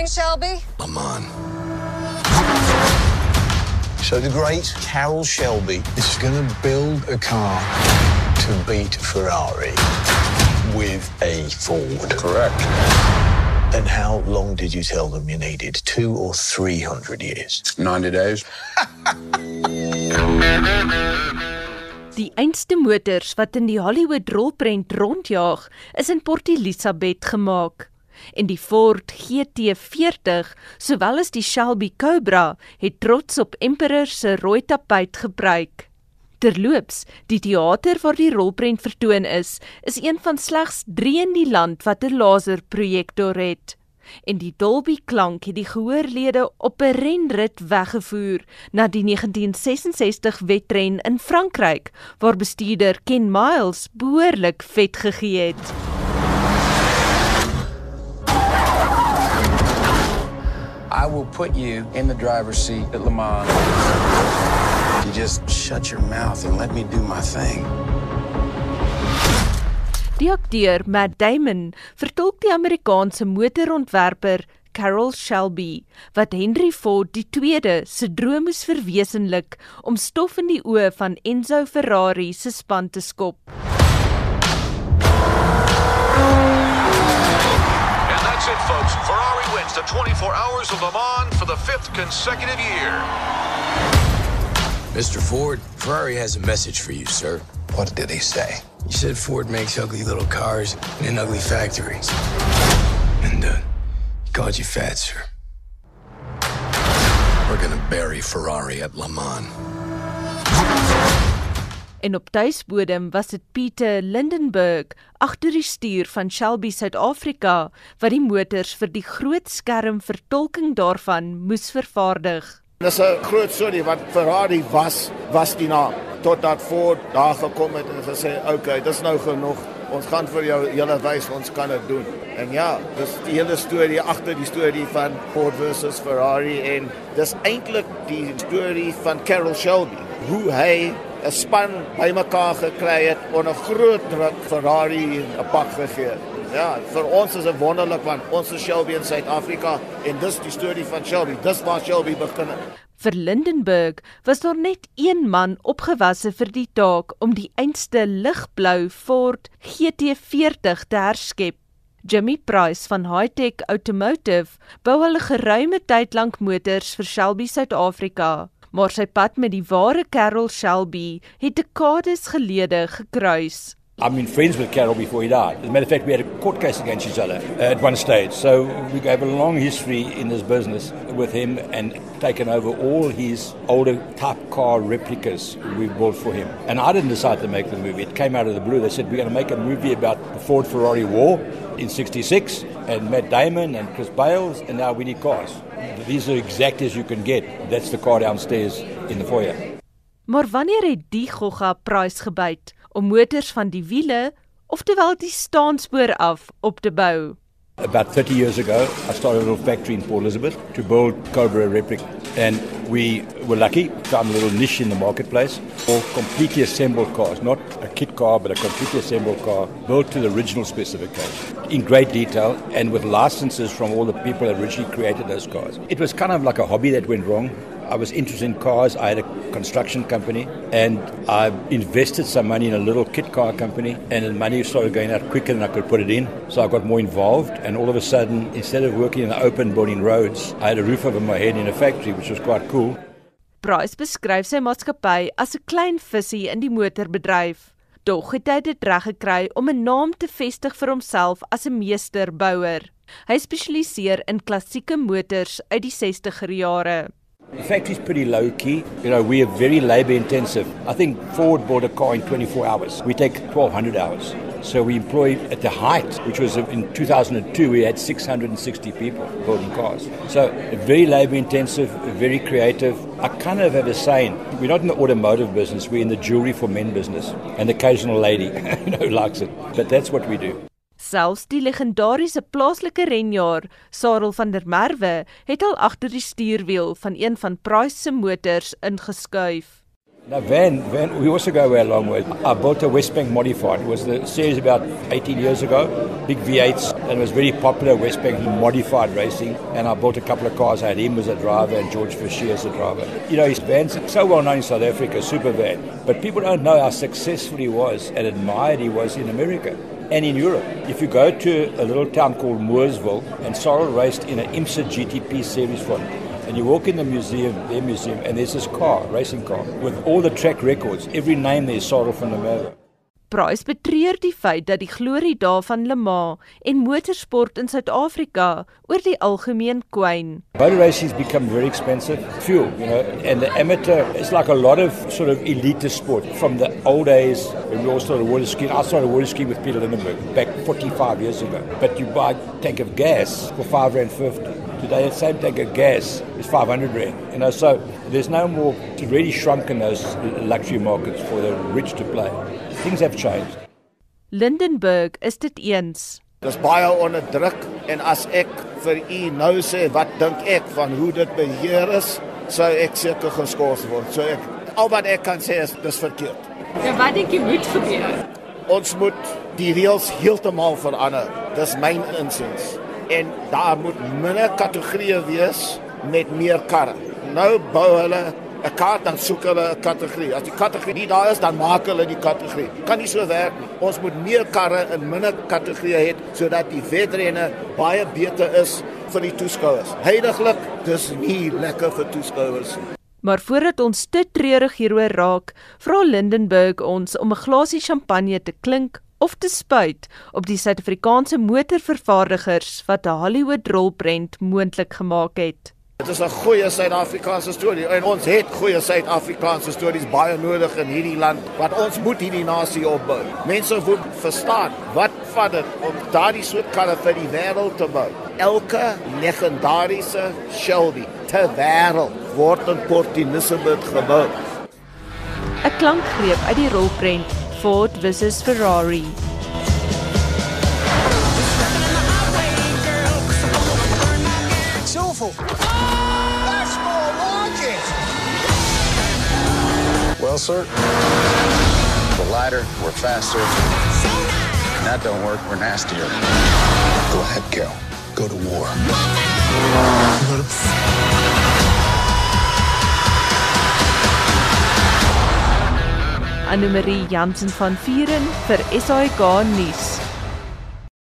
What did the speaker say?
morning, Shelby. Lamont. So the great Carol Shelby is going to build a car to beat Ferrari with a Ford. Correct. And how long did you tell them you needed? Two or three hundred years? 90 days. Die einste motors wat in die Hollywood rolprent rondjaag, is in Port Elizabeth gemaak. En die Ford GT40, sowel as die Shelby Cobra, het trots op Emperor se rooi tapuit gebruik. Terloops, die teater waar die rolprent vertoon is, is een van slegs 3 in die land wat 'n laserprojektor het. En die Dolby klank het die gehoorlede op 'n renrit weggevoer na die 1966 wedren in Frankryk, waar bestuurder Ken Miles behoorlik vet gegee het. I will put you in the driver's seat at Le Mans. You just shut your mouth and let me do my thing. Die akteur Matt Damon vertolk die Amerikaanse motorontwerper Carroll Shelby wat Henry Ford II se droom moes verwesenlik om stof in die oë van Enzo Ferrari se span te skop. And that's it, folks. Ferrari wins the 24 Hours of Le Mans for the fifth consecutive year. Mr. Ford, Ferrari has a message for you, sir. What did he say? You said Ford makes ugly little cars in ugly factories. And, uh, he called you fat, sir. We're going to bury Ferrari at Le Mans. En op tuisbodem was dit Pieter Lindenburg agter die stuur van Shelby Suid-Afrika wat die motors vir die groot skerm vertolking daarvan moes vervaardig. Dis 'n groot storie want Ferrari was was die naam totdat Ford daar gekom het en gesê, "Oké, okay, dis nou genoeg. Ons gaan vir jou hele wys ons kan dit doen." En ja, dis die hele storie agter die storie van Ford versus Ferrari en dis eintlik die storie van Carroll Shelby, hoe hy 'n span bymekaar gekry het onder groot druk Ferrari 'n pak gegee. Ja, vir ons is dit wonderlik want ons is Shelby in Suid-Afrika en dis die storie van Shelby. Dis waar Shelby begin het. Vir Lindenburg was daar net een man opgewasse vir die taak om die einste ligblou Ford GT40 te herskep. Jimmy Price van Hightech Automotive bou al 'n geruime tyd lank motors vir Shelby Suid-Afrika, maar sy pad met die ware Carroll Shelby het dekades gelede gekruis. I've been friends with Carol before he died. As a matter of fact, we had a court case against each other at one stage. So we have a long history in this business with him and taken over all his older type car replicas we bought for him. And I didn't decide to make the movie. It came out of the blue. They said, we're going to make a movie about the Ford Ferrari war in 66 and Matt Damon and Chris Bales and now we need cars. These are exact as you can get. That's the car downstairs in the foyer. Maar wanneer het die gogga prys gebyt? om motors van die wiele, oftewel die staanspoor af op te bou. About 30 years ago, I started a little factory in Port Elizabeth to build Cobra replica. And we were lucky, found a little niche in the marketplace for completely assembled cars, not a kit car, but a completely assembled car built to the original specification in great detail and with licenses from all the people that originally created those cars. It was kind of like a hobby that went wrong. I was interested in cars. I had a construction company and I invested some money in a little kit car company and the money started going out quicker than I could put it in. So I got more involved and all of a sudden, instead of working in the open building roads, I had a roof over my head in a factory, which was quite cool. Price beskryf sy maatskappy as 'n klein visie in die motorbedryf. Dog het hy dit reg gekry om 'n naam te vestig vir homself as 'n meesterbouer. Hy spesialiseer in klassieke motors uit die 60er jare. The factory's pretty low key. You know, we are very labor intensive. I think Ford bought a car in 24 hours. We take 1200 hours. So we employ at the height, which was in 2002, we had 660 people building cars. So very labor intensive, very creative. I kind of have a saying, we're not in the automotive business, we're in the jewelry for men business. And the occasional lady, know, likes it. But that's what we do. Selfs die legendariese plaaslike renjaer, Sarel van der Merwe, het al agter die stuurwiel van een van Price se motors ingeskuif. Now, Van, Van, we also go a long way. I built a West Bank modified. It was the series about 18 years ago, big V8s, and it was very popular West Bank modified racing. And I bought a couple of cars. I had him as a driver and George Fisher as a driver. You know, his van's so well known in South Africa, super van. But people don't know how successful he was and admired he was in America and in Europe. If you go to a little town called Mooresville, and Sorrel raced in an IMSA GTP series 1, and you walk in the museum, their museum, and there's this car, racing car, with all the track records. Every name there is Sorrel from the Merwe. Price betreur die feit dat die glorie daarvan Le Mans en motorsport in Suid-Afrika oor die algemeen kwyn. Motor racing has become very expensive. Fuel, you know, and the amateur is like a lot of sort of elite sport from the old days when we all started water skiing. I started water skiing with Peter Lindenberg back 45 years ago. But you buy a tank of gas for 5 rand 50. Today, the same tank of gas is 500 rand. You know, so there's no more. It's really shrunk in those luxury markets for the rich to play. Things have changed. Lindenburg is dit eens. Dis baie onder druk en as ek vir u nou sê wat dink ek van hoe dit beheer is, sou ek seker geskort word. So ek al wat ek kan sê is dis verkeerd. Ja, wat dink jy moet gebeur? Ons moet die reëls heeltemal verander. Dis myn insiens. En daar moet minder kategorieë wees met meer karre. Nou bou hulle 'n kaart dan soek hulle 'n kategorie. As die kategorie nie daar is, dan maak hulle die kategorie. Kan nie so werk nie. Ons moet meer karre in minder kategorieë hê sodat die wedrenne baie beter is vir die toeskouers. Heidiglik, dis nie lekker vir toeskouers nie. Maar voordat ons te treurig hieroor raak, vra Lindenburg ons om 'n glasie champagne te klink of te spuit op die Suid-Afrikaanse motorvervaardigers wat 'n Hollywood rolprent moontlik gemaak het. Dit is 'n goeie Suid-Afrikaanse storie en ons het goeie Suid-Afrikaanse stories baie nodig in hierdie land wat ons moet hierdie nasie opbou. Mense moet verstaan wat vat dit om daardie soort karre vir die wêreld te bou. Elke legendariese Shelby ter wêreld word in Port Elizabeth gebou. 'n Klankgreep uit die rolprent Ford versus Ferrari. It's awful. That's more like it. Well, sir, we're lighter, we're faster. When that don't work, we're nastier. Go ahead, Cal. Go to war. Anne Marie Jansen van Vieren vir SAK nuus.